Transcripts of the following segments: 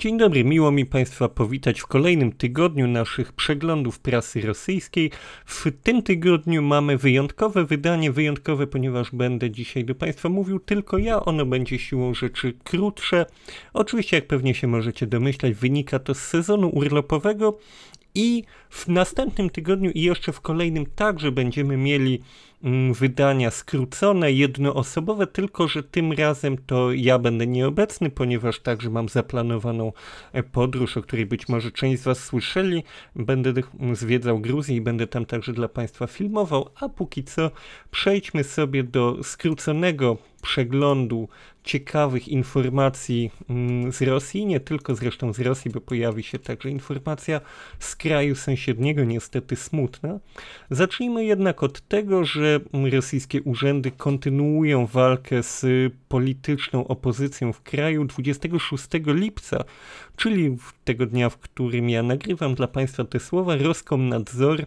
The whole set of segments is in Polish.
Dzień dobry, miło mi Państwa powitać w kolejnym tygodniu naszych przeglądów prasy rosyjskiej. W tym tygodniu mamy wyjątkowe wydanie, wyjątkowe, ponieważ będę dzisiaj do Państwa mówił tylko ja. Ono będzie siłą rzeczy krótsze. Oczywiście, jak pewnie się możecie domyślać, wynika to z sezonu urlopowego i w następnym tygodniu i jeszcze w kolejnym także będziemy mieli wydania skrócone, jednoosobowe, tylko że tym razem to ja będę nieobecny, ponieważ także mam zaplanowaną e, podróż, o której być może część z Was słyszeli. Będę zwiedzał Gruzję i będę tam także dla Państwa filmował, a póki co przejdźmy sobie do skróconego przeglądu ciekawych informacji mm, z Rosji, nie tylko zresztą z Rosji, bo pojawi się także informacja z kraju sąsiedniego, niestety smutna. Zacznijmy jednak od tego, że rosyjskie urzędy kontynuują walkę z polityczną opozycją w kraju 26 lipca, czyli tego dnia, w którym ja nagrywam dla Państwa te słowa, Roskomnadzor,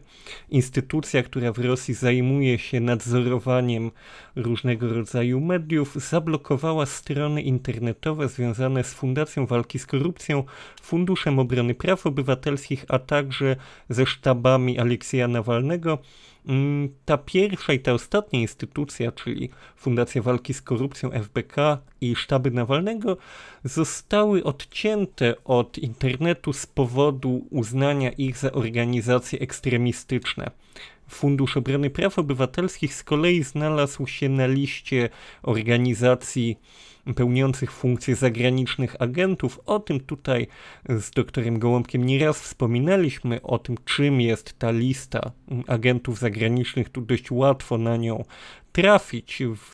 instytucja, która w Rosji zajmuje się nadzorowaniem różnego rodzaju mediów, zablokowała strony internetowe związane z Fundacją Walki z Korupcją, Funduszem Obrony Praw Obywatelskich, a także ze sztabami Aleksieja Nawalnego. Mm, ta pierwsza i ta ostatnia instytucja, czyli Fundacja Walki z Korupcją FBK i sztaby Nawalnego, zostały odcięte od internetu z powodu uznania ich za organizacje ekstremistyczne. Fundusz Obrony Praw Obywatelskich z kolei znalazł się na liście organizacji pełniących funkcje zagranicznych agentów. O tym tutaj z doktorem Gołąbkiem nieraz wspominaliśmy, o tym czym jest ta lista agentów zagranicznych. Tu dość łatwo na nią trafić.